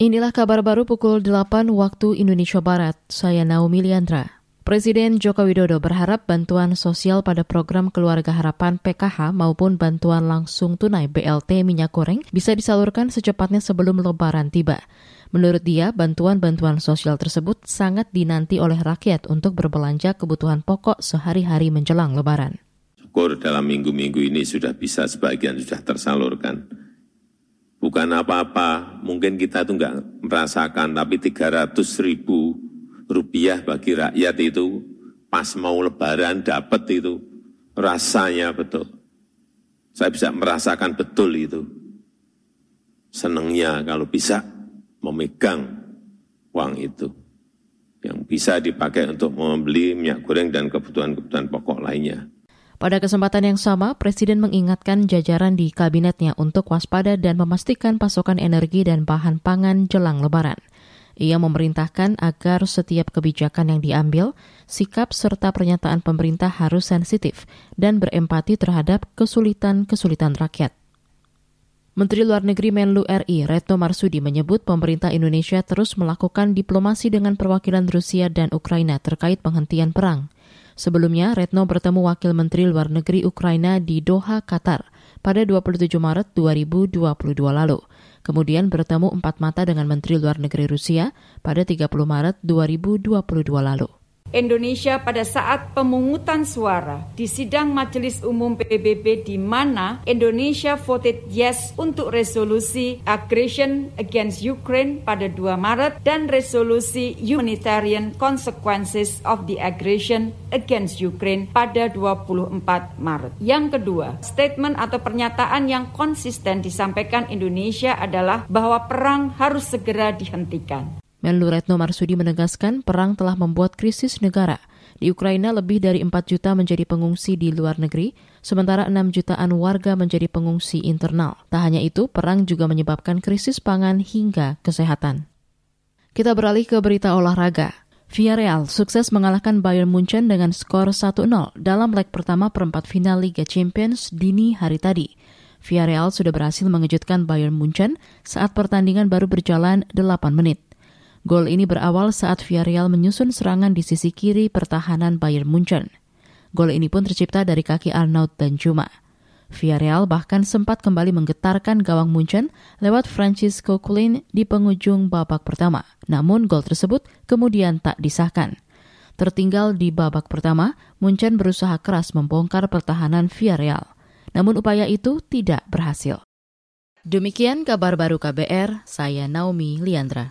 Inilah kabar baru pukul 8 waktu Indonesia Barat. Saya Naomi Liandra. Presiden Joko Widodo berharap bantuan sosial pada program Keluarga Harapan PKH maupun bantuan langsung tunai BLT minyak goreng bisa disalurkan secepatnya sebelum lebaran tiba. Menurut dia, bantuan-bantuan sosial tersebut sangat dinanti oleh rakyat untuk berbelanja kebutuhan pokok sehari-hari menjelang lebaran. Syukur dalam minggu-minggu ini sudah bisa sebagian sudah tersalurkan bukan apa-apa, mungkin kita itu enggak merasakan, tapi 300 ribu rupiah bagi rakyat itu pas mau lebaran dapat itu rasanya betul. Saya bisa merasakan betul itu. Senangnya kalau bisa memegang uang itu. Yang bisa dipakai untuk membeli minyak goreng dan kebutuhan-kebutuhan pokok lainnya. Pada kesempatan yang sama, Presiden mengingatkan jajaran di kabinetnya untuk waspada dan memastikan pasokan energi dan bahan pangan jelang Lebaran. Ia memerintahkan agar setiap kebijakan yang diambil, sikap serta pernyataan pemerintah harus sensitif dan berempati terhadap kesulitan-kesulitan rakyat. Menteri Luar Negeri Menlu RI Retno Marsudi menyebut pemerintah Indonesia terus melakukan diplomasi dengan perwakilan Rusia dan Ukraina terkait penghentian perang. Sebelumnya, Retno bertemu Wakil Menteri Luar Negeri Ukraina di Doha, Qatar pada 27 Maret 2022 lalu. Kemudian bertemu empat mata dengan Menteri Luar Negeri Rusia pada 30 Maret 2022 lalu. Indonesia pada saat pemungutan suara di sidang Majelis Umum PBB di mana Indonesia voted yes untuk resolusi aggression against Ukraine pada 2 Maret dan resolusi humanitarian consequences of the aggression against Ukraine pada 24 Maret. Yang kedua, statement atau pernyataan yang konsisten disampaikan Indonesia adalah bahwa perang harus segera dihentikan. Menlu Retno Marsudi menegaskan perang telah membuat krisis negara. Di Ukraina lebih dari 4 juta menjadi pengungsi di luar negeri, sementara 6 jutaan warga menjadi pengungsi internal. Tak hanya itu, perang juga menyebabkan krisis pangan hingga kesehatan. Kita beralih ke berita olahraga. Villarreal sukses mengalahkan Bayern Munchen dengan skor 1-0 dalam leg pertama perempat final Liga Champions dini hari tadi. Villarreal sudah berhasil mengejutkan Bayern Munchen saat pertandingan baru berjalan 8 menit. Gol ini berawal saat Villarreal menyusun serangan di sisi kiri pertahanan Bayern Munchen. Gol ini pun tercipta dari kaki Arnaud dan Juma. Villarreal bahkan sempat kembali menggetarkan gawang Munchen lewat Francisco Culin di penghujung babak pertama. Namun gol tersebut kemudian tak disahkan. Tertinggal di babak pertama, Munchen berusaha keras membongkar pertahanan Villarreal. Namun upaya itu tidak berhasil. Demikian kabar baru KBR, saya Naomi Liandra.